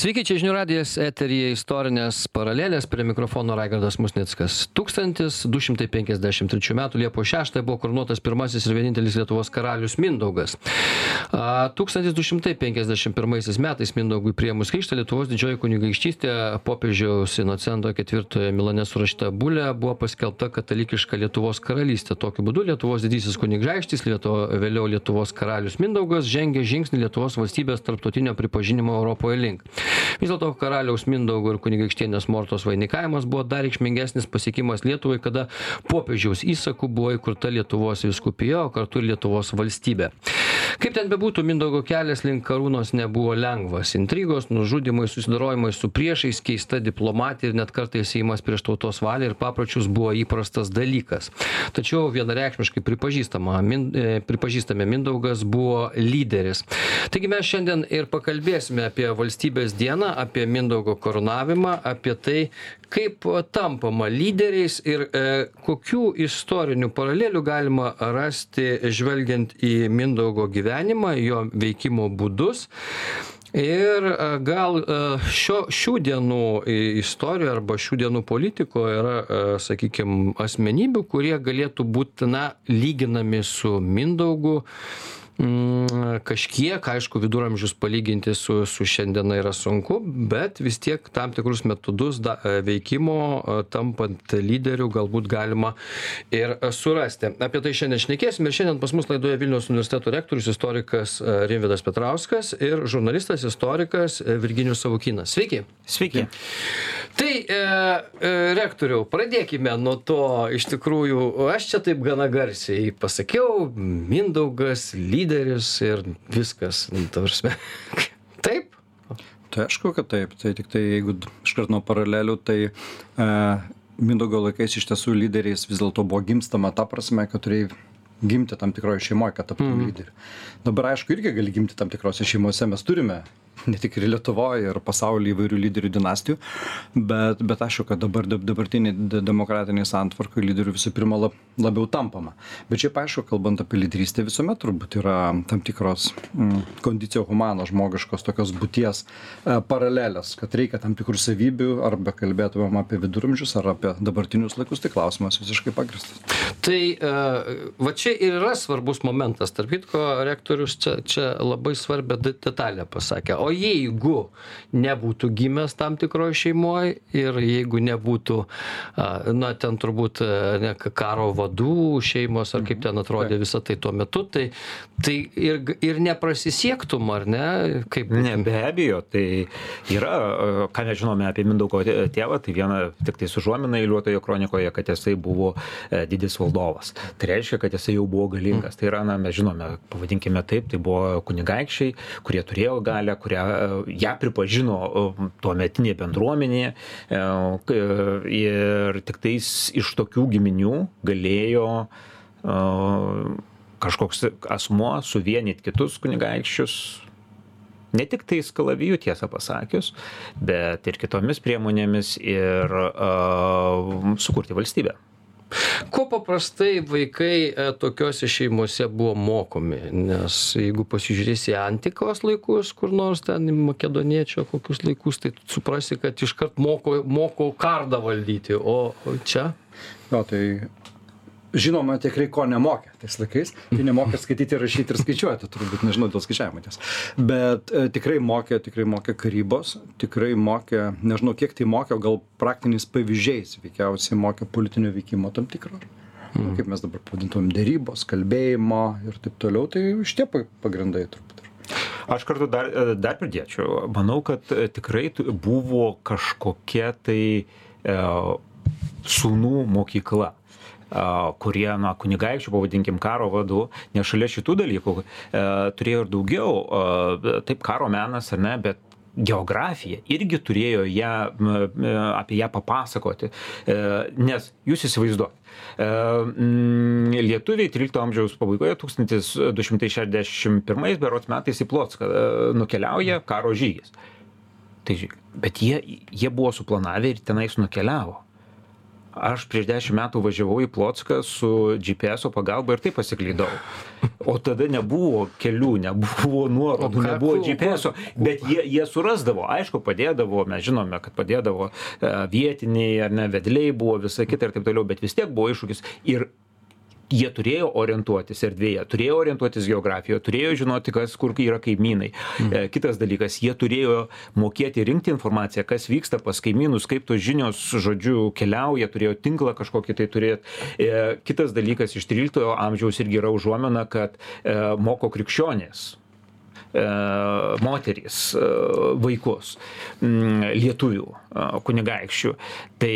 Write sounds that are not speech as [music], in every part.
Sveiki, čia žinių radijas, eterija istorinės paralelės, prie mikrofono Raigardas Musnickas. 1253 m. Liepo 6 buvo koronuotas pirmasis ir vienintelis Lietuvos karalius Mindaugas. 1251 metais Mindaugui priemus krikštą Lietuvos didžioji kunigaikštystė popiežiaus Inocento IV Milane surašyta bulė buvo paskelbta katalikiška Lietuvos karalystė. Tokiu būdu Lietuvos didysis kunigaikštis, Lietuvo, vėliau Lietuvos karalius Mindaugas žengė žingsnį Lietuvos valstybės tarptautinio pripažinimo Europoje link. Vis dėlto karaliaus Mindaugo ir kunigaikštienės Mortos vainikavimas buvo dar reikšmingesnis pasiekimas Lietuvai, kada popiežiaus įsakų buvo įkurta Lietuvos viskupija, o kartu ir Lietuvos valstybė. Kaip ten bebūtų, Mindaugo kelias link karūnos nebuvo lengvas. Intrigos, nužudimai, susidorojimai su priešais, keista diplomatija ir net kartais įimas prieš tautos valią ir papročius buvo įprastas dalykas. Tačiau vienareikšmiškai pripažįstama, min, e, pripažįstame, Mindaugas buvo lyderis. Taigi mes šiandien ir pakalbėsime apie valstybės dieną, apie Mindaugo koronavimą, apie tai, kaip tampama lyderiais ir e, kokių istorinių paralelių galima rasti žvelgiant į Mindaugo gyvenimą, jo veikimo būdus. Ir e, gal e, šio, šių dienų istorijoje arba šių dienų politikoje yra, sakykime, asmenybių, kurie galėtų būti, na, lyginami su Mindaugu kažkiek, aišku, viduramžius palyginti su, su šiandiena yra sunku, bet vis tiek tam tikrus metodus da, e, veikimo e, tampant lyderių galbūt galima ir surasti. Apie tai šiandien šnekėsime ir šiandien pas mus laidoje Vilniaus universiteto rektorius, istorikas e, Rimvidas Petrauskas ir žurnalistas, istorikas Virginijus Savukinas. Sveiki. Sveiki. Tai e, e, rektoriau, pradėkime nuo to, iš tikrųjų, aš čia taip gana garsiai pasakiau, Mindaugas, lyderis lyderis ir viskas, nu, ta prasme. [laughs] Taip? Tai aišku, kad taip. Tai tik tai jeigu iškart nuo paralelių, tai e, Mindaugo laikais iš tiesų lyderiais vis dėlto buvo gimstama ta prasme, kad turėjai gimti tam tikroje šeimoje, kad taptum mm. lyderiu. Dabar aišku, irgi gali gimti tam tikrose šeimose, mes turime [laughs] ne tik ir Lietuvoje, ir pasaulyje įvairių lyderių dinastijų, bet, bet aišku, kad dabar dabartiniai demokratiniai santvarkai lyderių visų pirma lab, labiau tampama. Bet šiaip aišku, kalbant apie lyderystę, visuomet turbūt yra tam tikros mm, kondicijų humano žmogiškos tokios būties e, paralelės, kad reikia tam tikrų savybių, arba kalbėtumėm apie viduramžius, ar apie dabartinius laikus, tai klausimas visiškai pagristas. Tai e, va čia ir yra svarbus momentas, tarp kitko, rektorius čia, čia labai svarbią detalę pasakė. O jeigu nebūtų gimęs tam tikroje šeimoje ir jeigu nebūtų, na, ten turbūt ne, karo vadų šeimos, ar kaip ten atrodė visą tai tuo metu, tai, tai ir, ir neprasisiektum, ar ne? Kaip... Ne, be abejo, tai yra, ką nežinome apie Mindaugo tėvą, tai viena tik tai sužuomina įliuotojo kronikoje, kad jisai buvo e, didis valdovas. Tai reiškia, kad jisai jau buvo galingas. Tai yra, na, mes žinome, pavadinkime taip, tai buvo kunigaikščiai, kurie turėjo galę, kurie kurią ją pripažino tuometinė bendruomenė e, ir tik tais iš tokių giminių galėjo kažkoks asmuo suvienyti kitus kunigaikščius ne tik tais kalaviju tiesą pasakius, bet ir kitomis priemonėmis ir uh, sukurti valstybę. Ko paprastai vaikai e, tokiuose šeimose buvo mokomi? Nes jeigu pasižiūrėsi antikos laikus, kur nors ten makedoniečio kokius laikus, tai suprasi, kad iškart moko, moko kardą valdyti, o čia? No, tai žinoma tikrai ko nemokė tais laikais. Tai nemokė skaityti rašyti ir skaičiuoti turbūt nežinau dėl skaičiavimo ties bet e, tikrai mokė tikrai mokė karybos tikrai mokė nežinau kiek tai mokė gal praktiniais pavyzdžiais veikiausiai mokė politinio veikimo tam tikro. Mm. kaip mes dabar pavadintumėm derybos kalbėjimo ir taip toliau. Tai šitie pagrindai turbūt Aš kartu dar, e, dar pridėčiau. Manau, kad e, tikrai buvo kažkokia tai e, sūnų mokykla kurie, na, kunigaikščių, pavadinkim, karo vadų, nes šalia šitų dalykų turėjo ir daugiau, taip, karo menas, ar ne, bet geografija irgi turėjo ją, apie ją papasakoti, e, nes jūs įsivaizduojate, lietuviai 13 amžiaus pabaigoje 1261 berots metais į Plotską e, nukeliauja karo žygis. Tai, bet jie, jie buvo suplanavę ir tenais nukeliavo aš prieš dešimt metų važiavau į Plotską su GPS pagalba ir taip pasiklydau. O tada nebuvo kelių, nebuvo nuorodų, nebuvo GPS, bet jie, jie surasdavo, aišku, padėdavo, mes žinome, kad padėdavo e, vietiniai ar ne, vedliai buvo visą kitą ir taip toliau, bet vis tiek buvo iššūkis. Ir jie turėjo orientuotis erdvėje, turėjo orientuotis geografijoje, turėjo žinoti, kas kur yra kaimynai. E, Kitas dalykas, jie turėjo mokėti rinkti informaciją, kas vyksta pas kaimynus, kaip tos žinios, žodžiu, keliauja, turėjo tinklą kažkokį tai turėti. E, Kitas dalykas iš 13 amžiaus irgi yra užuomina, kad e, moko krikščionės e, moterys, e, vaikus, lietuvių, e, kunigaikščių. Tai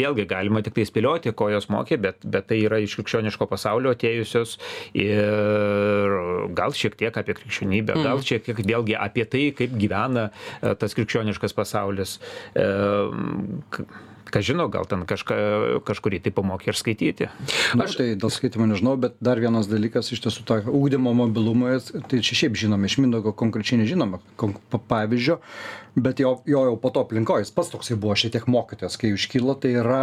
vėlgi galima tik tai spėlioti, ko jos mokė, bet, bet tai yra iš krikščioniško pasaulio atėjusios ir gal šiek tiek apie krikščionybę, gal šiek tiek vėlgi apie tai, kaip gyvena tas krikščioniškas pasaulis. E, k- Ką žino, gal ten kažką, kažkurį tai pamokė ir skaityti. Aš tai dėl skaitimo nežinau, bet dar vienas dalykas iš tiesų tą ūkdymo mobilumą, tai čia šiaip žinome, iš Mindaugo konkrečiai nežinome pavyzdžio, bet jo, jo jau po to aplinkoje, jis pats toksai buvo šiek tiek mokytojas, kai iškyla, tai yra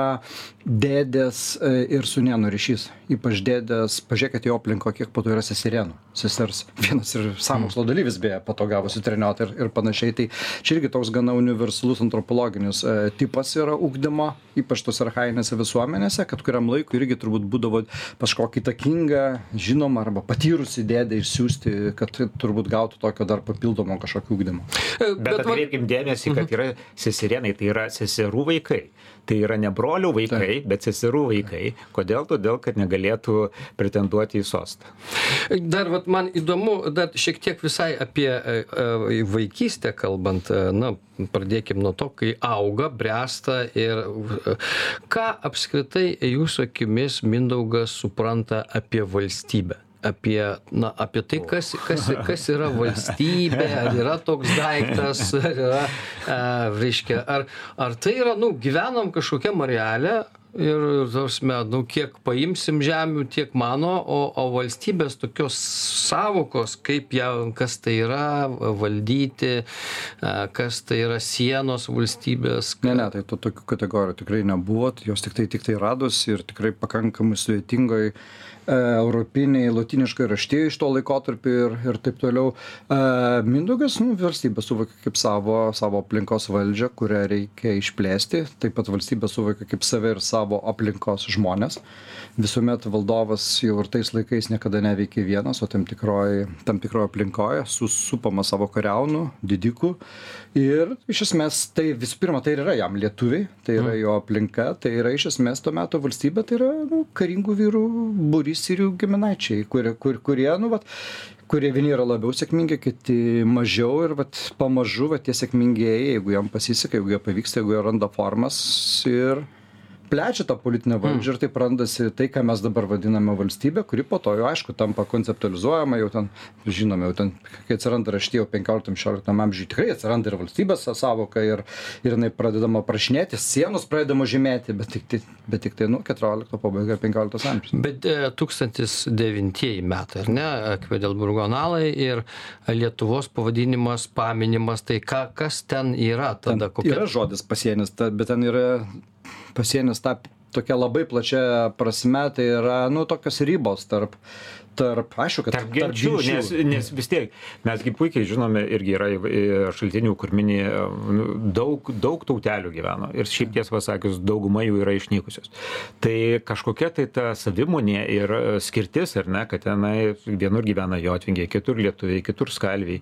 dėdės e, ir sunienų ryšys. Ypač dėdės, pažiūrėkit jo aplinko, kiek po to yra seserienų, sesers, vienas ir samokslo dalyvis beje, po to gavosi treniot ir, ir panašiai. Tai čia irgi toks gana universalus antropologinis e, tipas yra ūkdymo, ypač tos archainėse visuomenėse, kad kuriam laikui irgi turbūt būdavo kažkokį įtakingą, žinomą arba patyrusį dėdę išsiųsti, kad turbūt gautų tokio dar papildomo kažkokio ūkdymo. E, Bet va- atkreipkim dėmesį, kad yra seserienai, tai yra seserų vaikai. Tai yra ne brolių vaikai, bet seserų vaikai. Kodėl? Todėl, kad negalėtų pretenduoti į sostą. Dar vat, man įdomu, dar šiek tiek visai apie e, e, vaikystę kalbant, e, na, pradėkim nuo to, kai auga, bręsta ir ką apskritai jūsų akimis Mindaugas supranta apie valstybę? Apie, na, apie tai, kas, kas, kas yra valstybė, ar yra toks daiktas, ar yra, e, reiškia, ar, ar tai yra, nu, gyvenam kažkokią marelę ir, tarsi, nu, kiek paimsim žemių, tiek mano, o, o valstybės tokios savokos, kaip ją, kas tai yra valdyti, e, kas tai yra sienos valstybės. Ne, ne, tai to tokių kategorijų tikrai nebuvo, jos tik tai, tik tai radosi ir tikrai pakankamai sudėtingoj europiniai, latiniškai raštėjai iš to laikotarpio ir, ir taip toliau. E, Mindaugas, nu, valstybė suvokia kaip savo, savo aplinkos valdžią, kurią reikia išplėsti, taip pat valstybė suvokia kaip save ir savo aplinkos žmonės. Visuomet valdovas jau ir tais laikais niekada neveikė vienas, o tam tikroje tam tikroje aplinkoje, susupama savo kariaunų, didikų. Ir iš esmės tai visų pirma, tai yra jam lietuviai, tai yra jo aplinka, tai yra iš esmės tuo metu valstybė, tai yra nu, karingų vyrų būrys ir jų giminaičiai, kurie, kur, kurie nu, vat, kurie vieni yra labiau sėkmingi, kiti mažiau ir vat, pamažu vat, tie sėkmingieji, jeigu jam pasiseka, jeigu jie pavyksta, jeigu jie randa formas ir plečia tą politinę valdžią ir taip randasi tai, ką mes dabar vadiname valstybė, kuri po to jau aišku tampa konceptualizuojama, jau ten, žinome, jau ten, kai atsiranda raštė jau 15-16 amžiuje, tikrai atsiranda ir valstybės savoka ir, ir jinai pradedama prašinėti, sienos pradedama žymėti, bet tik, tai- bet tik tai, nu, 14 pabaiga, 15 amžius. Bet e, 1009 metai, ar ne, Kvedelburgo analai ir Lietuvos pavadinimas, paminimas, tai ką, kas ten yra tada? Ten Yra žodis pasienis, ta, bet ten yra pasienis ta tokia labai plačia prasme, tai yra, nu, tokios ribos tarp, tarp aišku, kad Tarp genčių, nes, nes vis tiek mesgi puikiai žinome, irgi yra šaltinių, kur mini nu, daug, daug tautelių gyveno ir šiaip tiesą pasakius, dauguma jų yra išnykusios. Tai kažkokia tai ta savimonė ir e, skirtis, ar ne, kad tenai vienur gyvena jotvingiai, kitur lietuviai, kitur skalviai.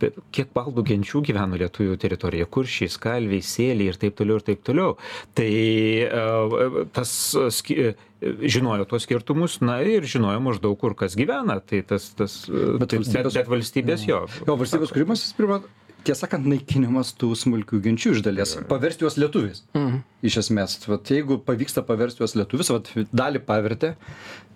Bet kiek baldų genčių gyveno lietuvių teritorijoje, kuršiai, skalviai, sėliai ir taip toliau ir taip toliau. Tai e, tas e, ski, e, žinojo tuos skirtumus, na ir žinojo maždaug kur kas gyvena. Tai tas, tas, Bet bet, bet, valstybės- bet valstybės jo. Jo, valstybės kūrimas, jis pirma, tiesą sakant, naikinimas tų smulkių genčių iš dalies, paversti juos lietuviais. Mhm. Iš esmės, vat, jeigu pavyksta paversti juos lietuvis, vat, dalį pavertė,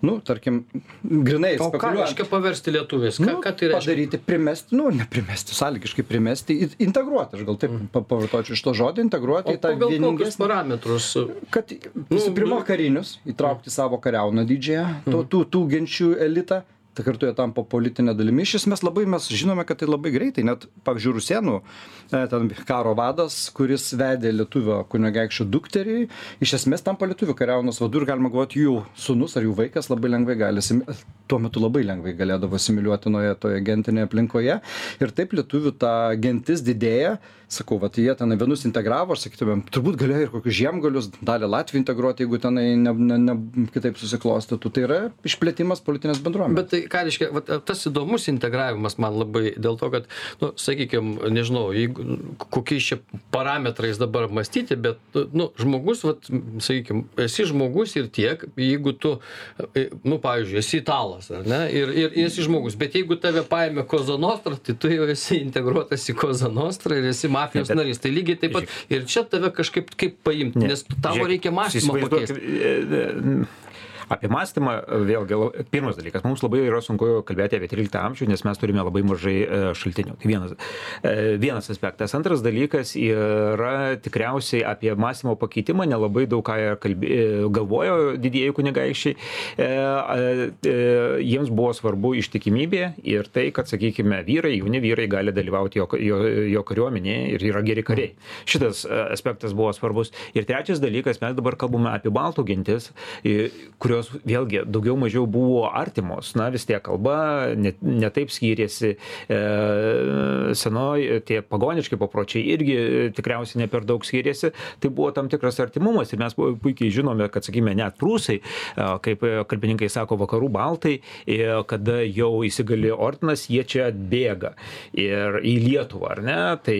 nu, tarkim, grinai O ką reiškia paversti lietuviais? Ką, nu, ką tai reiškia? padaryti, primesti, nu, neprimesti, sąlygiškai primesti, in- integruoti, aš gal taip mm. pavartočiau iš to žodį, integruoti O į tą vieningesnį parametrus? kad visų Nu, pirma nu- karinius įtraukti savo kariauną didžiąją, tų, tų, tų genčių elitą, tai kartu jie tampa politine dalimi. Iš esmės labai mes žinome kad tai labai greitai net pavyzdžiui rusėnų e, ten karo vadas kuris vedė lietuvio kunigaikščio dukterį iš esmės tampa lietuvių kariaunos vadu ir galima galvot jų sūnus ar jų vaikas labai lengvai gali tuo metu labai lengvai galėdavo asimiliuoti toje toje gentinėje aplinkoje. Ir taip lietuvių ta gentis didėja. Sakau vat jie tenai vienus integravo aš sakytumėm turbūt galėjo ir kokius žiemgalius dalį latvių integruot jeigu tenai ne ne ne kitaip susiklostytų. Tai yra išplėtimas politinės bendruomenės. Bet tai ką reiškia vat tas įdomus integravimas man labai dėl to kad nu sakykim nežinau jeigu kokiais čia parametrais dabar mąstyti bet nu žmogus vat sakykim esi žmogus ir tiek jeigu tu e, nu pavyzdžiui esi italas ar ne ir ir esi žmogus bet jeigu tave paėmė koza nostra tai tu jau esi integruotas į koza nostrą ir esi mafijos narys tai lygiai taip pat ir čia tave kažkaip kaip paimt Ne. nes tavo reikia mąstymą pakeist Apie mąstymą, vėlgi, pirmas dalykas, mums labai yra sunku kalbėti apie 13 amžių, nes mes turime labai mažai e, šaltinių. Tai vienas, e, vienas aspektas. Antras dalykas yra tikriausiai apie mąstymo pakeitimą, nelabai daug ką kalbė, e, galvojo didieji kunigaikščiai. Jiems buvo svarbu ištikimybė ir tai, kad, sakykime, vyrai, jauni vyrai gali dalyvauti jo, jo, jo kariuomenėje ir yra geri kariai. Šitas aspektas buvo svarbus. Ir trečias dalykas, mes dabar kalbame apie baltų gentis, e, kurios vėlgi daugiau mažiau buvo artimos. Na, vis tiek kalba netaip ne, ne skyrėsi. E, senoji, tie pagoniški papročiai irgi tikriausiai ne per daug skyrėsi. Tai buvo tam tikras artimumas ir mes pu- puikiai žinome, kad, sakykime, net prūsai, e, kaip kalbininkai sako, vakarų baltai, e, kada jau įsigali ordinas, jie čia atbėga ir į Lietuvą, ar ne? Tai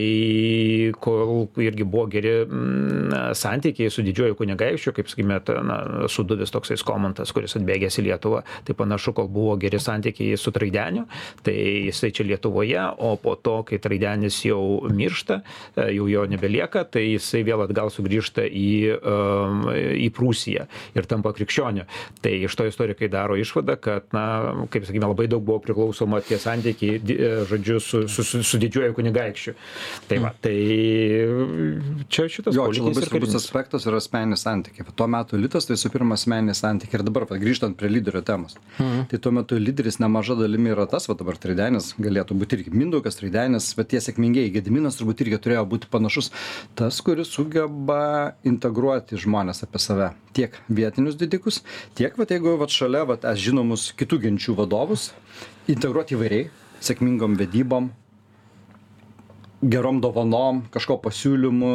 kol irgi buvo geri mm, santykiai su didžiuoju kunigaikščiu, kaip sakykime, ta, na, suduvis toksai skomantas, kuris atbėgęs į Lietuvą, tai panašu, kol buvo geri santykiai su Traideniu, tai jisai čia Lietuvoje, o po to, kai Traidenis jau miršta, e, jau jo nebelieka, tai jisai vėl atgal sugrįžta į, um, į Prūsiją ir tampa krikščioniu. Tai iš to istorikai daro išvadą, kad, na, kaip sakykime, labai daug buvo priklausoma tie santykiai, e, žodžiu, su, su, su, su didžiuoju kunigaikščiu. Tai va, tai čia šitas Jo, čia labai svarbus aspektas yra asmeninis santykiai. Tuo metu elitas tai su pirma asmeninis santykiai. Ir dabar, va, grįžtant prie lyderio temos. Mhm. Tai tuo metu lyderis nemaža dalimi yra tas, va dabar Traidenis galėtų būti irgi Mindaugas Traidenis, bet tie sėkmingieji Gediminas turbūt irgi turėjo būti panašus. Tas, kuris sugeba integruoti žmonės apie save. Tiek vietinius didikus, tiek, va, jeigu va, šalia, va, es žinomus kitų genčių vadovus, integruoti įvairiai, sėkmingom vedybom, gerom dovanom, kažko pasiūlymu,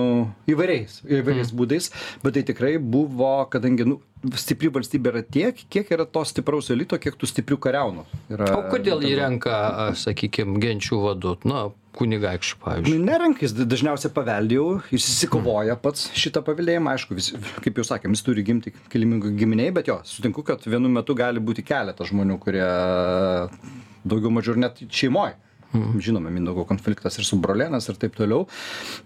įvairiais, įvairiais būdais, bet tai tikrai buvo, kadangi nu, stipri valstybė yra tiek, kiek yra to stipraus elito, kiek tų stiprių kariaunų. Yra, O kodėl jį renka, sakykime, genčių vadų, na, kunigaikščių, pavyzdžiui? Nu, Nerenkais dažniausiai paveldėjau, jis įsikovoja pats šitą paveldėjimą, aišku, vis, kaip jau sakėm, jis turi gimti kilimingų giminiai, bet jo, sutinku, kad vienu metu gali būti keletas žmonių, kurie daugiau mažiau net šeimoje. Žinome, Mindaugo konfliktas ir su brolėnas ir taip toliau.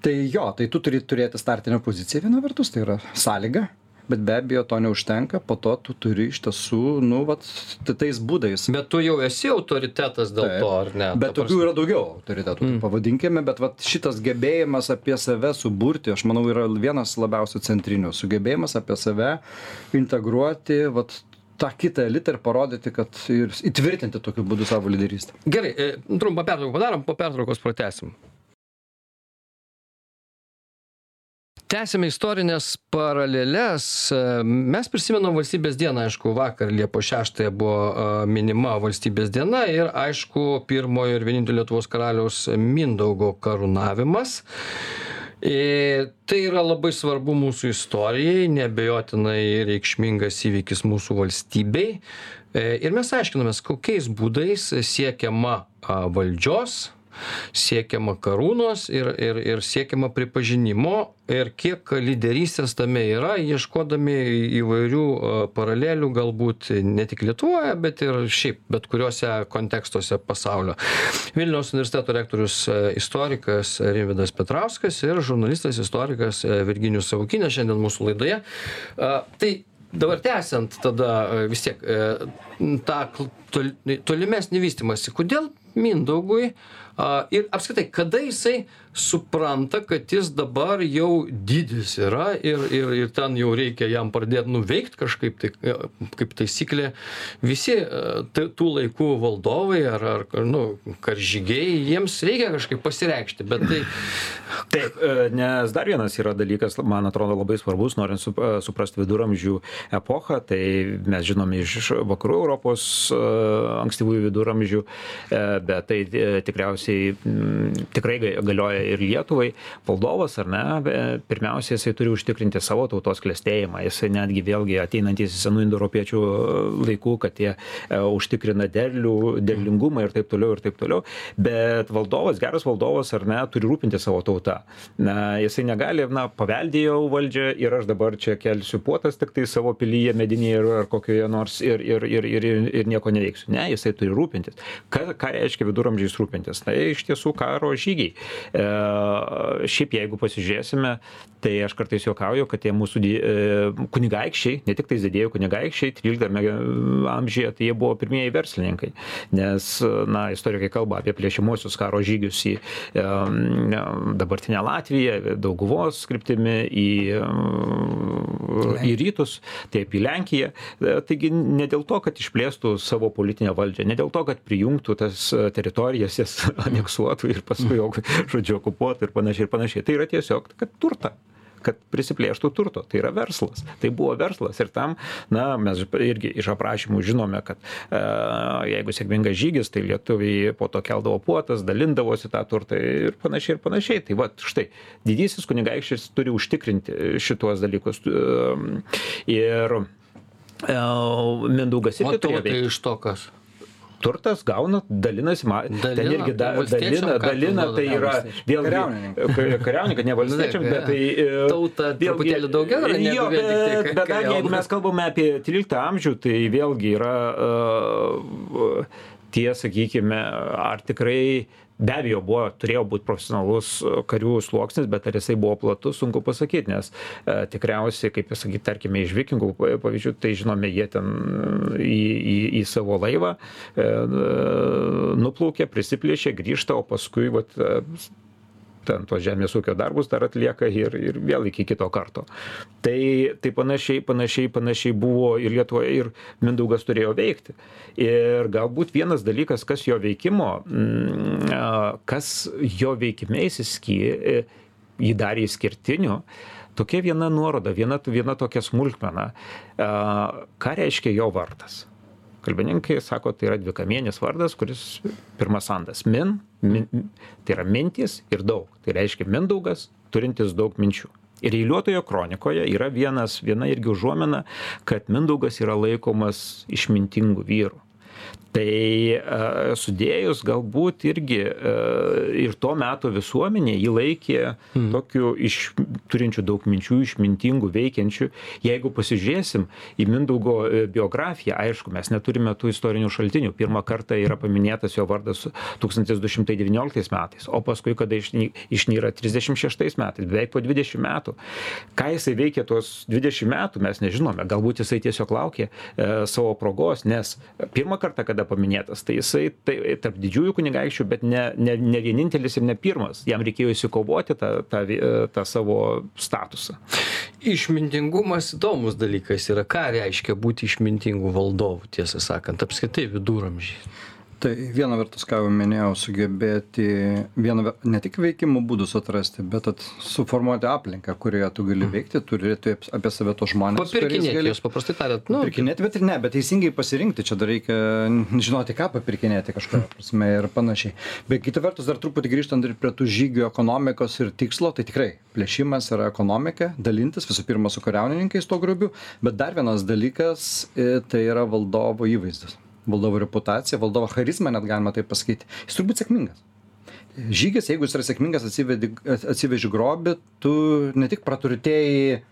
Tai jo, tai tu turi turėti startinę poziciją viena vertus, tai yra sąlyga, bet be abejo to neužtenka, po to tu turi iš tiesų, nu, vat, tais būdais. Bet tu jau esi autoritetas dėl Taip. to, ar ne? Bet Ta tokių prasme- yra daugiau autoritetų, mm. pavadinkime, bet vat, šitas gebėjimas apie save suburti, aš manau, yra vienas labiausiai centrinių. Sugebėjimas apie save integruoti vat, tą kitą elitą ir parodyti, kad ir įtvirtinti tokiu būdu savo lyderystę. Gerai, e, trumpą pertrauką padarom, po pertraukos pratęsim. Tęsime istorinės paralelės. E, Mes prisimenam valstybės dieną, aišku, vakar Liepo 6 buvo e, minima valstybės diena ir, aišku, pirmojo ir vienintelio Lietuvos karaliaus Mindaugo karūnavimas. E, tai yra labai svarbu mūsų istorijai, nebejotinai reikšmingas įvykis mūsų valstybei. E, ir mes aiškinamės, kokiais būdais siekiama valdžios, siekiama karūnos ir, ir, ir siekiama pripažinimo ir kiek lyderystės tame yra, ieškodami įvairių a, paralelių galbūt ne tik Lietuvoje, bet ir šiaip bet kuriuose kontekstuose pasaulio. Vilniaus universiteto rektorius e, istorikas Rimvidas Petrauskas ir žurnalistas istorikas e, Virginijus Savukinė šiandien mūsų laidoje. Tai dabar tęsiant tada e, vis tiek e, tą tolimesnį vystimąsi, kodėl Mindaugui a ir apskritai kada jisai supranta kad jis dabar jau didis yra ir ir ir ten jau reikia jam pradėt nu veikt kažkaip tai e, kaip taisyklė. Visi e, tų laikų valdovai ar ar nu karžygiai jiems reikia kažkaip pasireikšti bet tai Taip, e, nes dar vienas yra dalykas, man atrodo labai svarbus, norint suprasti viduramžių epochą, tai mes žinome iš vakarų Europos ankstyvųjų viduramžių, bet tai tikriausiai tikrai galioja ir lietuvai valdovas ar ne pirmiausia jisai turi užtikrinti savo tautos klestėjimą. Jisai netgi vėlgi ateinantys iš senų indoeuropiečių laikų kad jie e, užtikrina derlių derlingumą ir taip toliau ir taip toliau. Bet valdovas geras valdovas ar ne turi rūpintis savo tauta na jisai negali na paveldėjau valdžią ir aš dabar čia kelsiu puotas tiktai savo pilyje medinėje ar kokioje nors ir ir ir ir ir nieko neveiksiu. Ne jisai turi rūpintis. Ką ką reiškia viduramžiais rūpintis? Tai iš tiesų karo žygiai. E, šiaip jeigu pasižiūrėsime, tai aš kartais juokauju, kad tie mūsų e, kunigaikščiai, ne tik tai didėjų kunigaikščiai, 13 amžiuje, tai jie buvo pirmieji verslininkai. Nes, na, istorikai kalba apie plėšimuosius karo žygius į e, dabartinę Latviją, dauguvos skriptimi, į, į rytus, taip į Lenkiją. E, taigi ne dėl to, kad išplėstų savo politinę valdžią, ne dėl to, kad prijungtų tas teritorijas, jas [laughs] aneksuotų ir paskui, žodžiu, okupuotų ir panašiai ir panašiai. Tai yra tiesiog, kad turtą kad prisiplėštų turto. Tai yra verslas. Tai buvo verslas. Ir tam, na, mes irgi iš aprašymų žinome, kad e, jeigu sėkmingas žygis, tai lietuviai po to keldavo puotas, dalindavosi tą turtą ir panašiai ir panašiai. Tai va, štai, didysis kunigaikštis turi užtikrinti šituos dalykus. Ir e, Mindaugas irgi turėjo. Tai iš to kas? Turtas gauna, dalinasi, dalina, ten irgi da, dalina, dalina, tai yra vėlgi kariauninkai, ne valstiečiams, bet tai... E, Tauta truputėlį daugiau yra. Jo, bet, tai, bet dar jeigu mes kalbame apie 13 amžių, tai vėlgi yra uh, tie, sakykime, ar tikrai uh, be abejo buvo turėjo būt profesionalus e, karių sluoksnis bet ar jisai buvo platus sunku pasakyt nes e, tikriausiai kaip pasakyt tarkime iš vikingų pavyzdžių tai žinome jie ten į į į savo laivą e, nuplaukė prisiplėšė grįžta o paskui vat ten tuos žemės ūkio darbus dar atlieka ir, ir vėl iki kito karto. Tai, tai panašiai, panašiai, panašiai buvo ir Lietuvoje, ir Mindaugas turėjo veikti. Ir galbūt vienas dalykas, kas jo veikimo, mm, kas jo veikime įsiskyrė, jį darė išskirtiniu, tokia viena nuoroda, viena, viena tokia smulkmena, ką reiškia jo vardas kalbininkai sako tai yra dvikamienis vardas kuris pirmas sandas. Min min tai yra mintys ir daug. Tai reiškia mindaugas turintis daug minčių. Ir eiliuotojo kronikoje yra vienas viena irgi užuomina kad mindaugas yra laikomas išmintingu vyru tai a, sudėjus galbūt irgi a, ir to meto visuomenė jį laikė mm. tokiu iš, turinčiu daug minčių, išmintingų, veikiančių. Jeigu pasižiūrėsim į Mindaugo e, biografiją, aišku, mes neturime tų istorinių šaltinių. Pirmą kartą yra paminėtas jo vardas 1219 metais, o paskui, kada išnyra 36 metais, beveik po 20 metų. Ką jisai veikė tuos 20 metų, mes nežinome. Galbūt jisai tiesiog laukė e, savo progos, nes pirmą kartą, kada yra paminėtas. Tai jisai tai tarp didžiųjų kunigaikščių bet ne ne ne vienintelis ir ne pirmas. Jam reikėjo išsikovoti tą tą tą savo statusą. Išmintingumas įdomus dalykas yra. Ką reiškia būti išmintingu valdovu tiesą sakant apskritai viduramžiais tai viena vertus ką jau minėjau sugebėti viena ne tik veikimo būdus atrasti bet at suformuoti aplinką kurioje tu gali mhm. veikti turėti apie save tuos žmones papirkinėti juos paprastai tariant nu papirkinėti bet ir ne bet teisingai pasirinkti čia dar reikia žinoti ką papirkinėti kažkuria prasme ir panašiai. Bet kita vertus dar truputį grįžtant ir prie tų žygių ekonomikos ir tikslo tai tikrai plėšimas yra ekonomika dalintis visų pirma su kariaunininkais tuo grobiu bet dar vienas dalykas e, tai yra valdovo įvaizdis valdovo reputaciją, valdovo charizmą, net galima taip pasakyti. Jis turbūt sėkmingas. Žygis, jeigu jis yra sėkmingas, atsiveži grobį, tu ne tik praturtėjai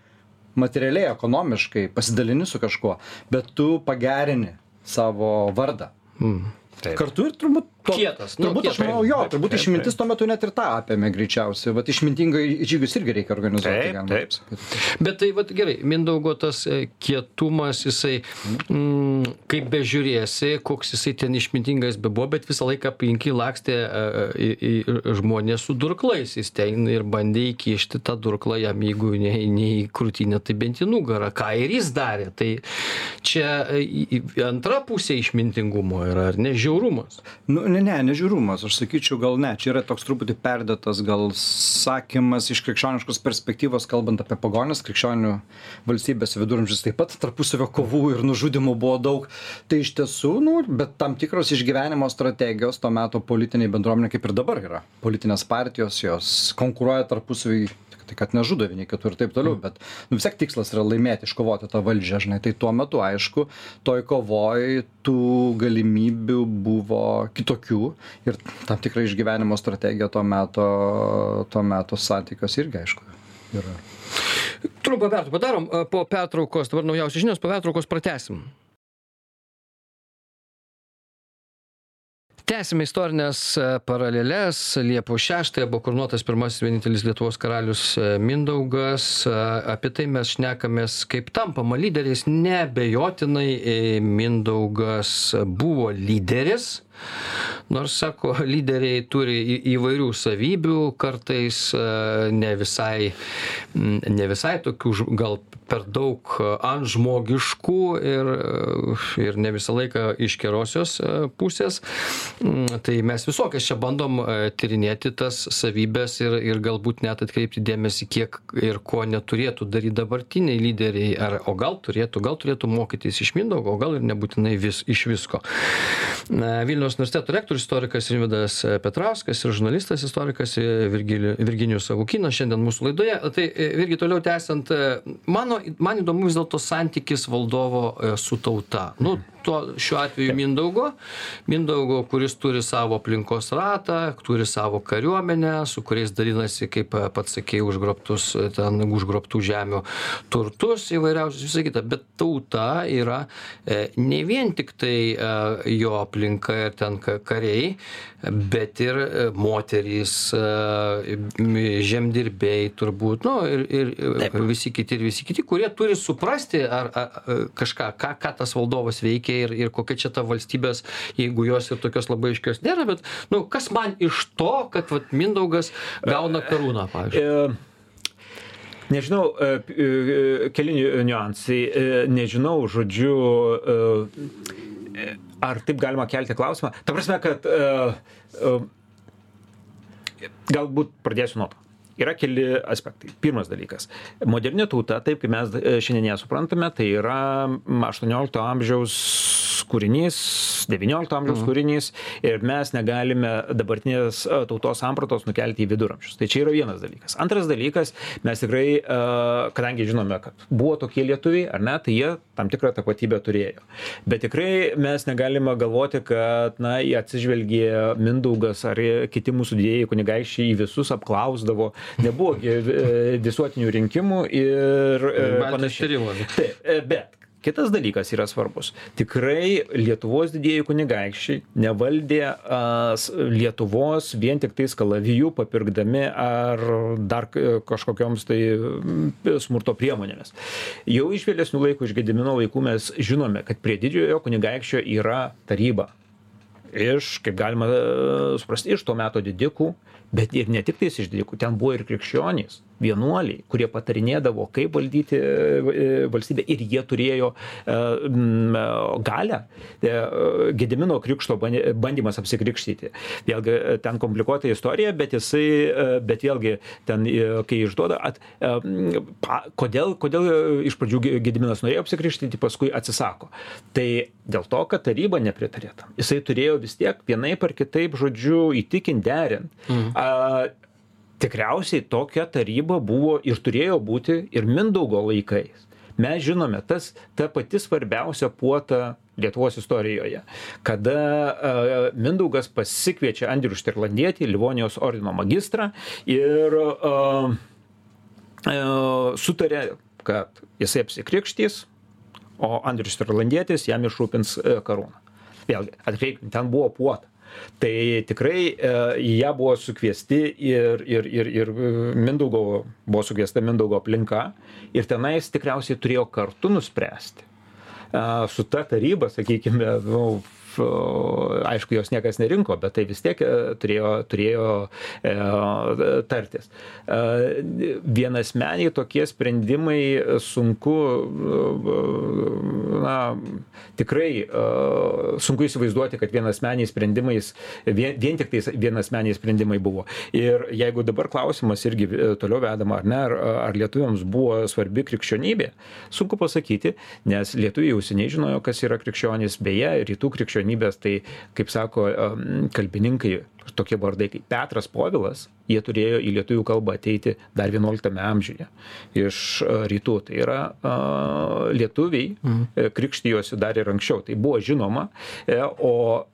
materialiai, ekonomiškai, pasidalini su kažkuo, bet tu pagerini savo vardą. Mm. Taip. Kartu ir turbūt to- Kietas, nu, turbūt aš kietas. manau jo Taip, turbūt taip, išmintis tuo metu net ir tą apėmė greičiausiai vat išmintingai žygius irgi reikia organizuoti Taip, galima taip. sakyt. Bet tai vat gerai, Mindaugo tas e, kietumas, jisai, mm, kaip bežiūrėsi, koks jisai ten išmintingas bebuvo, bet visą laiką aplinkai lakstė e, į, į žmonės su durklais. Jis ten ir bandė įkišti tą durklą jam, jeigu ne, ne į krūtinę, tai bent į nugarą. Ką ir jis darė. Tai čia e, į- į- antra pusė išmintingumo yra, ar ne žiaurumas. nu ne ne nežiūrumas aš sakyčiau gal ne čia yra toks truputį perdėtas gal sakymas iš krikščioniškos perspektyvos kalbant apie pagonis krikščionių valstybėse viduramžiais taip pat tarpusavio kovų ir nužudymų buvo daug. Tai iš tiesų nu bet tam tikros išgyvenimo strategijos to meto politinėj bendruomenėj kaip ir dabar yra. Politinės partijos jos konkuruoja tarpusavy tai kad nežudo vieni kitų ir taip toliau bet nu vis tiek tikslas yra laimėti iškovoti tą valdžią žinai tai tuo metu aišku toj kovoj tų galimybių buvo kitokių ir tam tikra išgyvenimo strategija to meto to meto santykiuose irgi aišku yra Trumpą pertrauką padarom, po pertraukos, dabar naujausios žinios, po pertraukos pratesim. Tęsime istorinės e, paraleles. Liepos 6 buvo koronuotas pirmasis vienintelis Lietuvos karalius e, Mindaugas. E, Apie tai mes šnekamės, kaip tampama lyderiais. Nebejotinai e, Mindaugas buvo lyderis. Nors, sako, [laughs] lyderiai turi į- įvairių savybių, kartais ne visai, ne visai tokių gal per daug e, antžmogiškų ir, e, ir ne visą laiką iš gerosios e, pusės. Mm, Tai mes visokias čia bandom tyrinėti tas savybės ir, ir galbūt net atkreipti dėmesį, kiek ir ko neturėtų daryti dabartiniai lyderiai, ar, o gal turėtų, gal turėtų mokytis iš Mindaugo, o gal ir nebūtinai vis, iš visko. Vilniaus universiteto rektorius istorikas Rimvidas Petrauskas ir žurnalistas istorikas Virginijus Savukinas šiandien mūsų laidoje. Tai irgi toliau tęsiant, e, mano, man įdomu vis dėlto santykis valdovo e, su tauta. Nu, tuo, šiuo atveju Mindaugo, Mindaugo, kuris turi savo aplinkos ratą, turi savo kariuomenę, su kuriais dalinasi, kaip e, pats sakėjai, užgrobtus, e, ten užgrobtų žemių turtus įvairiausius, visą kitą. Bet tauta yra e, ne vien tik tai e, jo aplinka ir ten ka- kariai, bet ir e, moterys, e, žemdirbiai turbūt, nu, ir, ir Taip. visi kiti ir visi kiti, kurie turi suprasti ar, ar kažką, ką, ką tas valdovas veikia ir, ir kokia čia ta valstybės, jeigu jos ir tokios labai aiškios nėra, bet, nu, kas man iš to, kad vat, Mindaugas gauna karūną, pavyzdžiui. E, Nežinau, e, e, keli ni- niuansai. Nežinau, žodžiu, ar taip galima kelti klausimą. Ta prasme, kad galbūt pradėsiu nuo to. Yra keli aspektai. Pirmas dalykas. Moderni tauta, taip kaip mes e, šiandien ją suprantame, tai yra m, 18 amžiaus kūrinys, 19 amžiaus kūrinys ir mes negalime dabartinės e, tautos sampratos nukelti į viduramžius. Tai čia yra vienas dalykas. Antras dalykas, mes tikrai, e, kadangi žinome, kad buvo tokie lietuviai, ar ne, tai jie tam tikrą tapatybę turėjo. Bet tikrai mes negalime galvoti, kad, na, jie atsižvelgė Mindaugas ar kiti mūsų didėjai kunigaikščiai į visus apklausdavo. Nebuvo e, visuotinių rinkimų ir Baltijos panašiai. Taip, bet kitas dalykas yra svarbus. Tikrai Lietuvos didieji kunigaikščiai nevaldė a, Lietuvos vien tik tais kalavijų papirkdami ar dar kažkokioms tai smurto priemonėmis. Jau iš vėlesnių laikų, iš Gedimino laikų mes žinome, kad prie didžiojo kunigaikščio yra taryba. Iš, kaip galima e, suprasti, iš to meto didikų, bet ir ne tik tais iš didikų, ten buvo ir krikščionys, vienuoliai, kurie patarinėdavo, kaip valdyti e, valstybę ir jie turėjo e, m, galę. E, Gedimino krikšto bandymas apsikrikštyti. Vėlgi e, ten komplikuota istorija, bet jisai, e, bet vėlgi ten, e, kai išduoda, at, e, pa, kodėl, kodėl e, iš pradžių Ge- Gediminas norėjo apsikrikštyti, paskui atsisako. Tai dėl to, kad taryba nepritarė tam. Jisai turėjo vis tiek vienaip ar kitaip, žodžiu, įtikinti derint. Mhm. A, tikriausiai tokia taryba buvo ir turėjo būti ir Mindaugo laikais. Mes žinome, tas ta pati svarbiausia puota Lietuvos istorijoje, kada Mindaugas pasikviečia Andrių Štirlandietį, Livonijos ordino magistrą ir uh, uh, sutarė, kad jisai apsikrikštys, o Andrius Štirlandietis jam išrūpins uh, karūną. Vėlgi, atkreipkim, ten buvo puota. Tai tikrai e, į ją buvo sukviesti ir, ir, ir, ir Mindaugo, buvo sukviesta Mindaugo aplinka ir tenais tikriausiai turėjo kartu nuspręsti su ta taryba, sakykime, nu, aišku, jos niekas nerinko, bet tai vis tiek e, turėjo, turėjo e, tartis. E, vienasmeniai tokie sprendimai sunku, na, tikrai sunku įsivaizduoti, kad vienasmeniai sprendimais, vien, vien tik tais vienasmeniai sprendimai buvo. Ir jeigu dabar klausimas irgi toliau vedama, ar ne, ar, ar lietuviams buvo svarbi krikščionybė, sunku pasakyti, nes lietuviai jau seniai žinojo, kas yra krikščionis, beje, rytų krikščionybė krikščionybės, tai, kaip sako kalbininkai, tokie vardai kaip Petras Povilas, jie turėjo į lietuvių kalbą ateiti dar XI amžiuje iš rytų. Tai yra lietuviai mhm. krikštijosi dar ir anksčiau. Tai buvo žinoma, e, o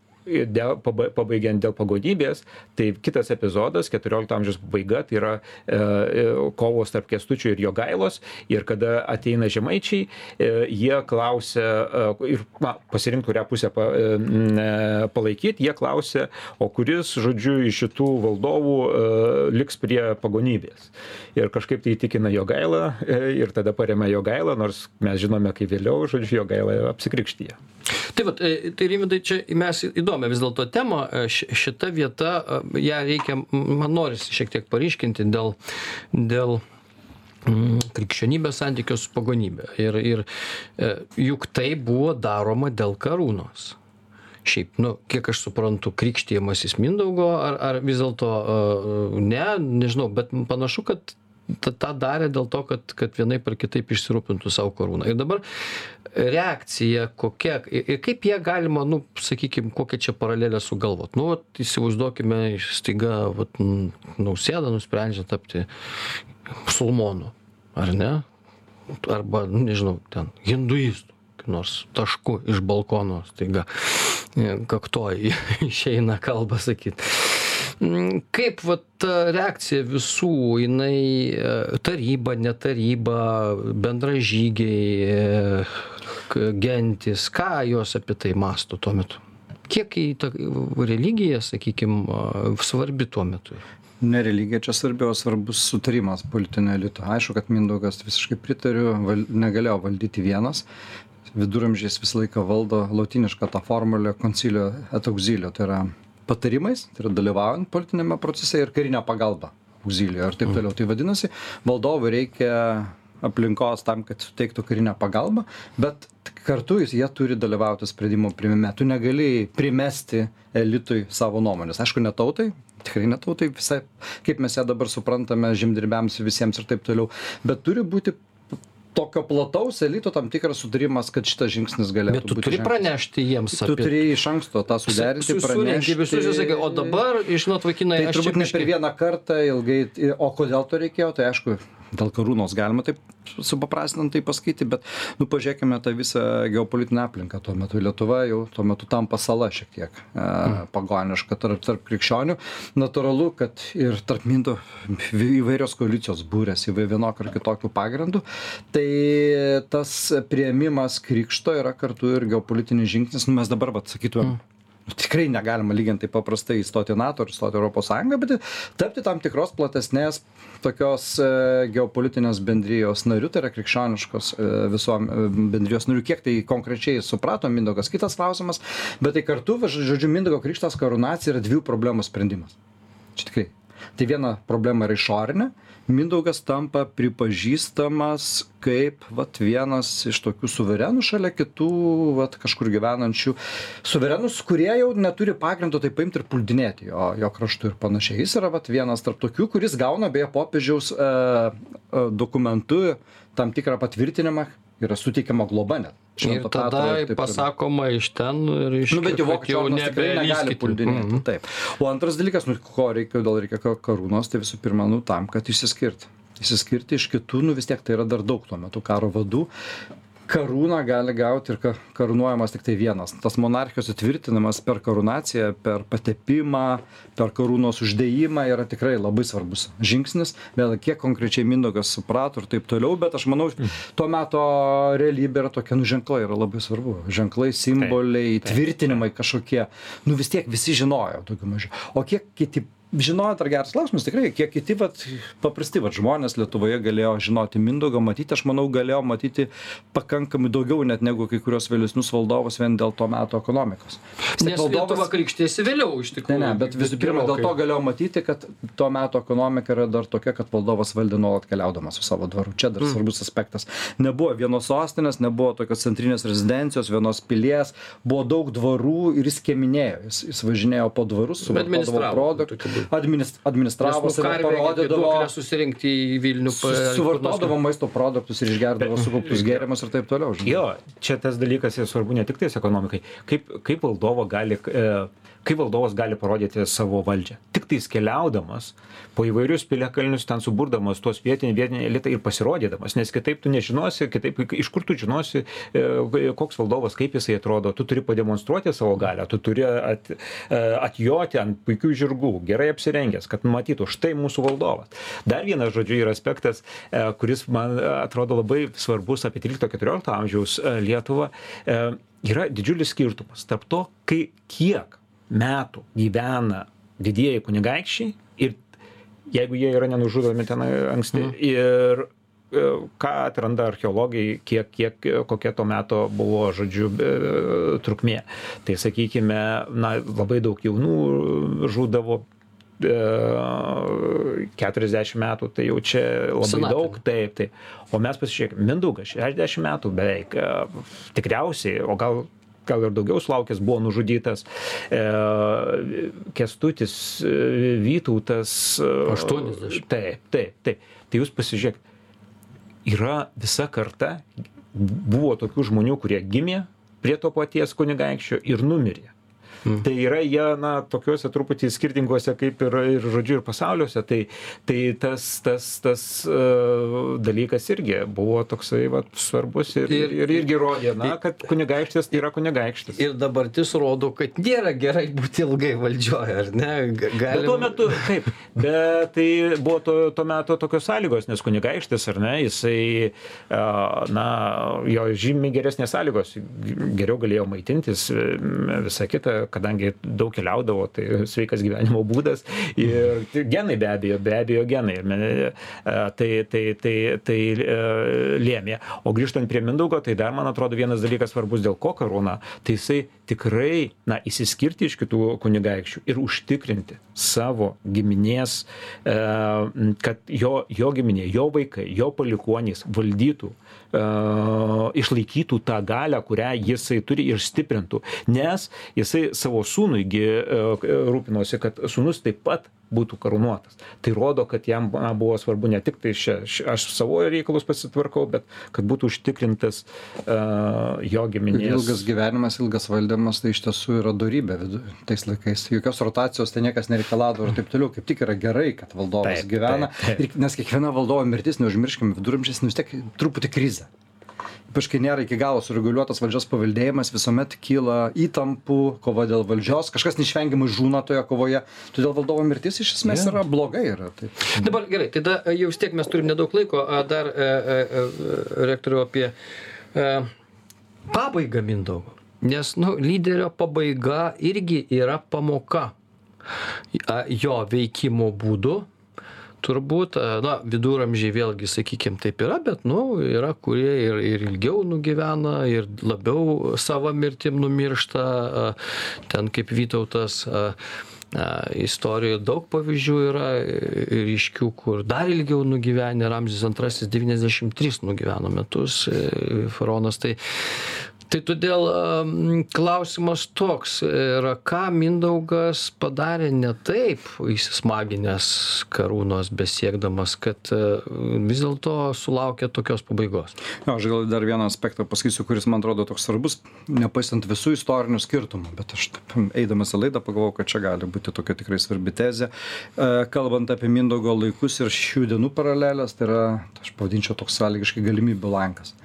dėl, pabaigiant dėl pagodybės, tai kitas epizodas, 14 amžiaus pabaiga, tai yra e, e, kovos tarp kestučių ir jogailos. Ir kada ateina žemaičiai, e, jie klausia, e, ir na, pasirinkti, kurią pusę pa, e, palaikyti, jie klausia, o kuris, žodžiu, iš šitų valdovų e, liks prie pagonybės. Ir kažkaip tai įtikina jogailą e, ir tada paremia jogailą, nors mes žinome, kai vėliau, žodžiu, jogailą apsikrikštyje. Tai, vat, e, tai Rimidai, čia mes įdomią vis dėlto temą, e, šita vieta, e, ją reikia, man norisi šiek tiek paryškinti dėl, dėl krikščionybės santykio su pagonybė. Ir, ir juk tai buvo daroma dėl karūnos. Šiaip, nu, kiek aš suprantu, krikštijimasis Mindaugo, ar, ar vis dėlto ne, nežinau, bet panašu, kad tą, tą darė dėl to, kad, kad vienaip ar kitaip išsirūpintų savo karūną. Ir dabar reakcija kokia ir kaip ją galima, nu, sakykime, kokią čia paralelę sugalvot. Nu, vat, įsivaizduokime, staiga, vat, nausėda nusprendžia tapti musulmonu, ar ne? Arba, nu, nežinau, ten, hinduistų, nors tašku iš balkono, staiga, kaktoj [laughs] išeina kalbą sakyti kaip vat ta reakcija visų, jinai e, taryba, ne taryba, bendražygiai, e, gentis, ką jos apie tai masto tuo metu? Kiek į tą religiją, sakykime, svarbi tuo metu? Ne religija čia svarbi, o svarbus sutarimas politinio elito. Aišku, kad Mindaugas visiškai pritariu, val, negalėjo valdyti vienas. Viduramžiais visą laiką valdo latinišką tą formulę concilio et auxilio, tai yra patarimais, tai yra dalyvaujant politiniame procese ir karinę pagalbą auxilio ir taip toliau. Tai vadinasi, valdovui reikia aplinkos tam, kad suteiktų karinę pagalbą, bet kartu jie turi dalyvauti sprendimų primime. Tu negali primesti elitui savo nuomonės. Aišku, ne tautai, tikrai ne tautai, visai, kaip mes ją dabar suprantame, žemdirbiams visiems ir taip toliau, bet turi būti tokio plataus elito tam tikras sutarimas, kad šitas žingsnis galėtų būti. Bet tu turi žengtas. pranešti jiems. Tu apie- turi iš anksto tą suderinti, Su- pranešti. visus ir sakai, o dabar, žinot, vaikinai, Tai turbūt ne per vieną kartą ilgai, o kodėl to reikėjo, tai aišku, dėl karūnos galima taip supaprastinant tai pasakyti, bet, nu, pažiūrėkime tą visą geopolitinę aplinką. Tuo metu Lietuva jau tuo metu tampa sala šiek tiek e, pagoniška tarp, tarp krikščionių. Natūralu, kad ir tarp minto įvairios koalicijos būrės įvai vienokių ar kitokių pagrindų. Tai tas prieimimas krikšto yra kartu ir geopolitinis žingsnis. Nu, mes dabar, vad, sakytumėm, nu, tikrai negalima lyginti taip paprastai įstoti į NATO ar įstoti į Europos Sąjungą, bet tapti tam tikros platesnės tokios e, geopolitinės bendrijos nariu, tai yra krikščioniškos e, visom e, bendrijos nariu. Kiek tai konkrečiai suprato Mindaugas, kitas klausimas, bet tai kartu, žodžiu, Mindaugo krikštas karūnacija yra dviejų problemų sprendimas. Čia tikrai. Tai viena problema yra išorinė, Mindaugas tampa pripažįstamas kaip vat, vienas iš tokių suverenų šalia kitų vat, kažkur gyvenančių suverenus, kurie jau neturi pagrindo tai paimti ir puldinėti jo, jo kraštų ir panašiai. Jis yra vat, vienas tarp tokių, kuris gauna beje popiežiaus e, e, dokumentu tam tikrą patvirtinimą, yra suteikiama globa net. Ir Švento tada ir taip pasakoma iš ten ir iš Nu, bet jau vokiečių nebelįskit. puldinėti. Mhm. Taip. O antras dalykas, nu, ko reikia, kodėl reikia ka- karūnos, tai visų pirma, nu, tam, kad išsiskirti. Išsiskirti iš kitų, nu, vis tiek tai yra dar daug tuo metu karo vadų. Karūną gali gauti ir ka karūnuojamas tiktai vienas. Tas monarchijos įtvirtinimas per karūnaciją per patepimą per karūnos uždėjimą yra tikrai labai svarbus žingsnis. Vėl kiek konkrečiai mindaugas suprato ir taip toliau bet aš manau to meto realybė yra tokia nu ženklai yra labai svarbu. Ženklai simboliai įtvirtinimai kažkokie. Nu vis tiek visi žinojo daugiau mažiau. O kiek kiti žinojo dar geras klausimas tikrai kiek kiti vat paprasti vat žmonės lietuvoje galėjo žinoti mindaugą matyti aš manau galėjo matyti pakankamai daugiau net negu kai kuriuos vėlesnius valdovus vien dėl to meto ekonomikos Nes Lietuva krikštėsi vėliau iš Ne, tikrųjų. ne, bet visų pirma, dėl to galėjau matyti, kad tuo metu ekonomika yra dar tokia, kad valdovas valdė nuolat keliaudamas su savo dvaru. Čia dar svarbus aspektas. Nebuvo vienos sostinės, nebuvo tokios centrinės rezidencijos, vienos pilies, buvo daug dvarų ir jis kieminėjo. Jis, jis važinėjo po dvarus, su administravo, produktų. Administ, administravo, nu, parodydavo. susirinkti į Vilnių. su- Suvartodavo maisto produktus ir išgerdavo sukauptus gėrimus ir taip toliau. žinai. Jo, čia tas dalykas yra svarbu ne tik tais ekonomikai. Kaip, kaip valdovo gali, e, kaip valdovas gali parodyti savo valdžią. Tik tais keliaudamas po įvairius piliakalnius, ten suburdamas tuos vietinį, vietinį elitą ir pasirodydamas, nes kitaip tu nežinosi, kitaip iš kur tu žinosi, e, koks valdovas, kaip jisai atrodo. Tu turi pademonstruoti savo galę, tu turi at, e, atjoti ant puikių žirgų, gerai apsirengęs, kad matytų, štai mūsų valdovas. Dar vienas, žodžiu, yra aspektas, e, kuris man e, atrodo labai svarbus apie 13-14 amžiaus e, Lietuvą. Yra didžiulis skirtumas tarp to, kai kiek metų gyvena didieji kunigaikščiai ir jeigu jie yra nenužudomi ten anksti ir e, ką atranda archeologai, kiek, kiek, kokia to meto buvo, žodžiu, trukmė. Tai sakykime, na, labai daug jaunų žudavo. E, 40 metų, tai jau čia labai Senatvė. daug, taip, taip. O mes pasižiūrėkime, Mindaugas 60 metų beveik, e, tikriausiai, o gal gal ir daugiau sulaukęs buvo nužudytas. E, Kestutis, e, Vytautas. e, 80. Taip, taip, taip. Tai jūs pasižiūrėk, yra visa karta, buvo tokių žmonių, kurie gimė prie to paties kunigaikščio ir numirė. Mm. Tai yra jie, na, tokiuose truputį skirtinguose kaip ir, ir žodžiu, ir pasauliuose. Tai, tai tas, tas, tas uh, dalykas irgi buvo toksai va, svarbus ir, ir, ir irgi rodė, na, kad kunigaikštis tai yra kunigaikštis. Ir dabartis rodo, kad nėra gerai būti ilgai valdžioje, ar ne? Ga- Bet Galim... tuo metu, taip, bet tai buvo to, tuo metu tokios sąlygos, nes kunigaikštis, ar ne, jisai, a, na, jo žymiai geresnės sąlygos, geriau galėjo maitintis, m, visa kita, kadangi daug keliaudavo, tai sveikas gyvenimo būdas ir genai be abejo, be abejo genai. A, Tai, tai, tai, tai e, lėmė. O grįžtant prie Mindaugo, tai dar, man atrodo, vienas dalykas svarbus dėl ko karūna, tai jisai tikrai, na, įsiskirti iš kitų kunigaikščių ir užtikrinti savo giminės, e, kad jo, jo giminė, jo vaikai, jo palikuonys valdytų, e, išlaikytų tą galę, kurią jisai turi ir stiprintų. Nes jisai savo sūnuigi e, rūpinosi, kad sūnus taip pat būtų karūnuotas. Tai rodo, kad jam na, buvo svarbu ne tik tai šia, šia, aš savo reikalus pasitvarkau, bet kad būtų užtikrintas uh, jo giminės. Ilgas gyvenimas, ilgas valdymas, tai iš tiesų yra darybė tais laikais. Jokios rotacijos tai niekas nereikalavo ir taip toliau. Kaip tik yra gerai, kad valdovas Taip, gyvena. taip, taip. Ir, nes kiekviena valdovo mirtis, neužmirškime, viduramžiais vis tiek truputį krizė. Ypač kai nėra iki galo sureguliuotas valdžios paveldėjimas, visuomet kyla įtampų, kova dėl valdžios, kažkas neišvengiamai žūna toje kovoje. Todėl valdovo mirtis iš esmės yra blogai. Yra, tai. Dabar gerai, tada e, jau vis tiek mes turim nedaug laiko, dar e, e, e, rektoriu apie e, pabaigą Mindaugo. Nes, nu, lyderio pabaiga irgi yra pamoka jo veikimo būdu. Turbūt, a, na, viduramžiai vėlgi, sakykime, taip yra, bet, nu, yra, kurie ir, ir ilgiau nugyvena, ir labiau savo mirtim numiršta, a, ten kaip Vytautas. A, a, Istorijoje daug pavyzdžių yra e, ryškių, kur dar ilgiau nugyvenę, Ramzis II 93 nugyveno metus, e, faraonas. Tai tai todėl klausimas toks yra ką mindaugas padarė ne taip įsismaginęs karūnos besiekdamas kad e, vis dėlto sulaukė tokios pabaigos? Aš gal dar vieną aspektą pasakysiu kuris man atrodo toks svarbus nepaisant visų istorinių skirtumų bet aš taip eidamas į laidą pagalvojau kad čia gali būti tokia tikrai svarbi tezė. E, kalbant apie mindaugo laikus ir šių dienų paraleles tai yra aš pavadinčiau toks sąlygiškai galimybių langas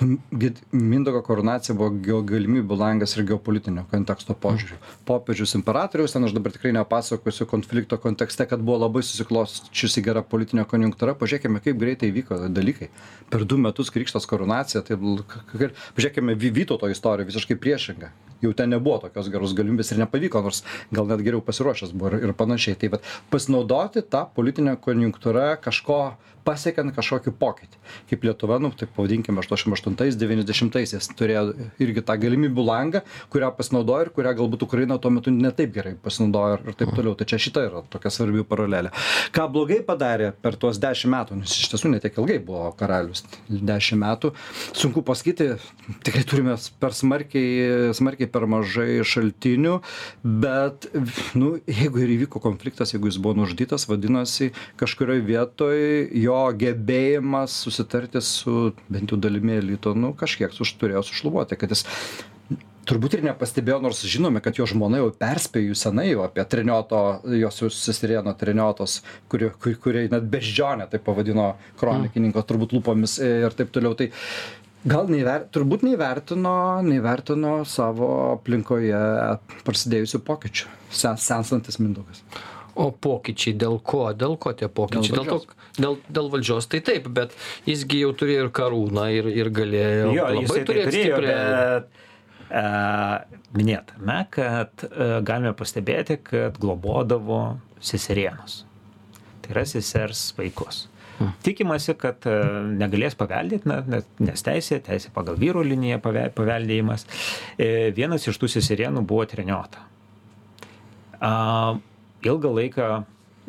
Nu, gi- mindaugo karūnacija buvo geo galimybių langas ir geopolitinio konteksto požiūriu. Popiežius imperatoriaus ten aš dabar tikrai nepasakosiu konflikto kontekste kad buvo labai susiklosčiusi gera politinė konjunktūra. Pažiūrėkime kaip greitai įvyko dalykai. Per du metus krikštas karūnacija tai pažiūrėkime vy vytauto istorija visiškai priešinga. Jau ten nebuvo tokios geros galimybės ir nepavyko nors gal net geriau pasiruošęs buvo ir ir panašiai. Tai vat pasinaudoti ta politine konjunktūra kažko pasiekiant kažkokį pokytį. Kaip lietuva nu taip pavadinkim aštuoniasdešim aštuntais devyniasdešimtaisiais turėjo irgi tą galimybių langą kurią pasinaudojo ir kurią galbūt ukraina tuo metu ne taip gerai pasinaudojo ir taip toliau. Tai čia šita yra tokia svarbi paralelė. Ką blogai padarė per tuos dešim metų nes iš tiesų ne tiek ilgai buvo karalius dešim metų sunku pasakyti tikrai turime per smarkiai smarkiai per mažai šaltinių bet nu jeigu ir įvyko konfliktas jeigu jis buvo nužudytas vadinasi kažkurioj vietoj jo gebėjimas susitarti su bent jau dalimi elito nu kažkiek suš turėjo sušlubuoti kad jis turbūt ir nepastebėjo nors žinome kad jo žmona jau perspėjo senai jau apie trenioto jos seserėno treniotos kuri ku kuriai net beždžionė taip pavadino kronikininko turbūt lūpomis ir taip toliau. Tai gal neįver turbūt neįvertino neįvertino savo aplinkoje prasidėjusių pokyčių se senstantis mindaugas o pokyčiai dėl ko dėl ko tie pokyčiai Dėl to dėl dėl valdžios tai taip bet jis gi jau turėjo ir karūną ir ir galėjo Jo, labai tai turėt stiprią bet e, minėtame, kad e, galime pastebėti, kad globodavo seserienos. Tai yra sesers vaikus. Tikimasi, kad e, negalės paveldėti, nes- teisė, teisė pagal vyro liniją pave- paveldėjimas. Vienas iš tų seserienų buvo treniota. Ilgą laiką,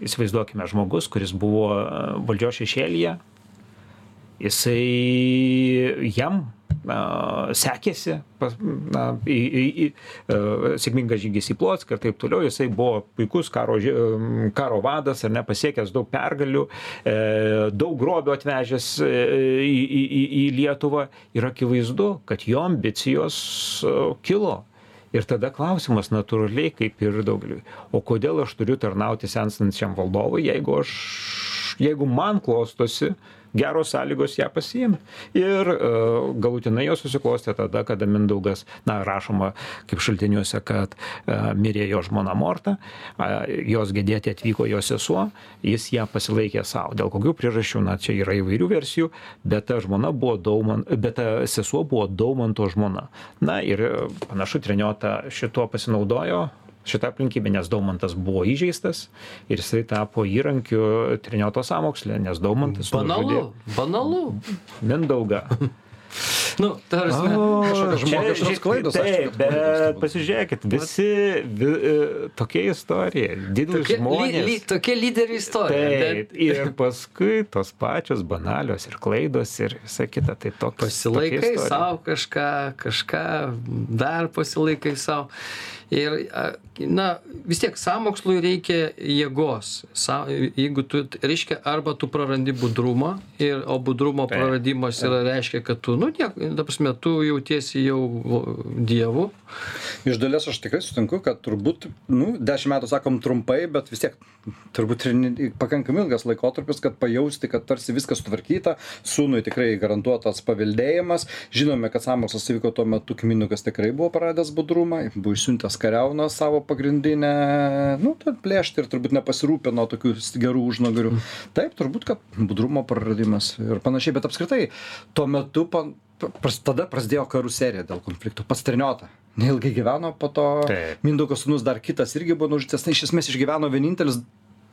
įsivaizduokime, žmogus, kuris buvo a, valdžios šešėlyje, jisai jam a, sekėsi, pas, na, į, į, į, a, sėkmingas žygis į Plotską ir taip toliau, jisai buvo puikus karo, karo vadas ar ne pasiekęs daug pergalių, e, daug grobių atvežęs e, į, į, į, į Lietuvą ir akivaizdu, kad jo ambicijos e, kilo. Ir tada klausimas natūraliai, kaip ir daugeliui, o kodėl aš turiu tarnauti senstančiam valdovui, jeigu aš, jeigu man klostosi geros sąlygos ją pasiimti. Ir uh, galutinai jos susiklostė tada, kada Mindaugas, na, rašoma kaip šaltiniuose, kad uh, mirė jo žmona Morta, jos gedėti atvyko jo sesuo, jis ją pasilaikė savo. Dėl kokių priežasčių, na, čia yra įvairių versijų, bet ta buvo Dauman, bet ta sesuo buvo Daumanto žmona. Na ir e, panašu, treniota šituo pasinaudojo, šitą aplinkybę, nes Daumantas buvo įžeistas ir jisai tapo įrankiu trinioto samokslė, nes Daumantas banalu banalu Mindaugą. [laughs] nu ta prasme kažkokios Čia- žmogiškos klaidos, Taip, bet pasižiūrėkit, visi vi, e, tokia istorija, didelis tokia, ly, žmonės. ly, tokia lyderių istorija bet Taip, ir paskui tos pačios banalios ir klaidos ir visa kita. Tai toks, pasilaikai savo kažką kažką dar pasilaikai savo ir na vis tiek sąmokslui reikia jėgos. Sa jeigu tu reiškia arba tu prarandi budrumą ir o budrumo praradimas yra reiškia kad tu nu niek ta prasme tu jautiesi jau dievu iš dalies aš tikrai sutinku kad turbūt nu dešim metų sakom trumpai bet vis tiek turbūt ir pakankamai ilgas laikotarpis kad pajausti kad tarsi viskas sutvarkyta sūnui tikrai garantuotas paveldėjimas. Žinome kad sąmokslas įvyko tuo metu kai mindaugas tikrai buvo praradęs budrumą buvo išsiuntęs kariauną savo pagrindinę nu plėšti ir turbūt nepasirūpino tokių gerų užnuogarių taip turbūt kad budrumo praradimas ir panašiai bet apskritai tuo metu pan pras tada prasidėjo karų serija dėl konfliktų pats treniota neilgai gyveno po to Taip. mindaugo sūnus dar kitas irgi buvo nužudytas na iš esmės išgyveno vienintelis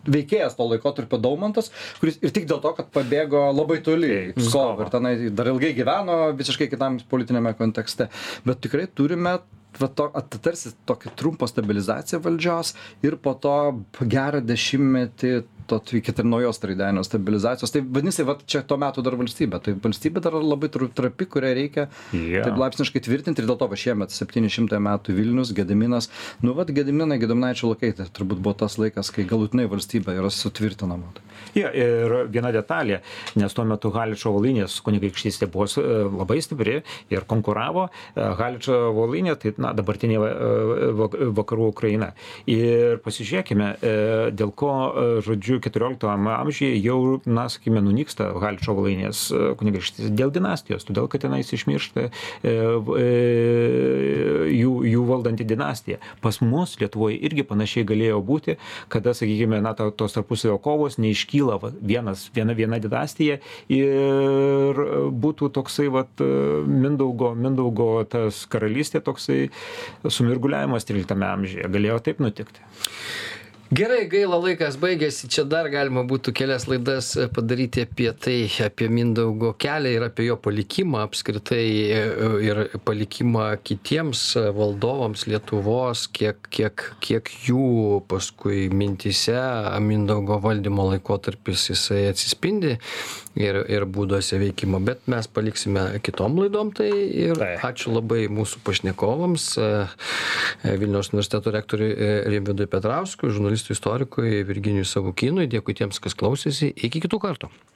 veikėjas to laikotarpio daumantas kuris ir tik dėl to kad pabėgo labai toli į pskovą ir tenai dar ilgai gyveno visiškai kitam politiniame kontekste. Bet tikrai turime va to tarsi tokią trumpą stabilizaciją valdžios ir po to gerą dešimtmetį iki ir naujos traidenio stabilizacijos. Tai vadinasi, va, čia tuo metu dar valstybė. Tai valstybė dar labai trapi, kurią reikia yeah. taip laipsniškai tvirtinti ir dėl to va šiemet 700 metų Vilnius, Gediminas. Nu, vad, Gediminai, Gediminaičio laikai, tai turbūt buvo tas laikas, kai galutinai valstybė yra sutvirtinama. Ja, ir viena detalė, nes tuo metu Haličio valinės kunigaikštystė buvo e, labai stipri ir konkuravo. E, Haličio valinė, tai na, dabartinė e, vakarų Ukraina. Ir pasižiūrėkime, dėl ko, žodžiu, 14 amžiuje jau, na, sakykime, nunyksta Haličio valinės kunigaikštystė dėl dinastijos, todėl kad tenais išmiršta jų, jų valdanti dinastija. Pas mus Lietuvoje irgi panašiai galėjo būti, kada, sakykime, na, tos tarpusavio kovos neiškyla kyla va, vienas, viena, viena dinastija ir būtų toksai vat, Mindaugo, Mindaugo tas karalystė toksai sumirguliavimas 13 amžiuje. Galėjo taip nutikti. Gerai, gaila laikas baigėsi, čia dar galima būtų kelias laidas padaryti apie tai, apie Mindaugo kelią ir apie jo palikimą apskritai ir palikimą kitiems valdovams Lietuvos, kiek, kiek, kiek jų paskui mintise Mindaugo valdymo laikotarpis jisai atsispindi ir, ir būduose veikimo, bet mes paliksime kitom laidom tai ir tai. ačiū labai mūsų pašnekovams, Vilniaus universiteto rektoriui Rimvidui Petrauskui, žurnalistui žurnalistui istorikui virginijui savukynui. Dėkui tiems kas klausėsi. Iki kitų kartų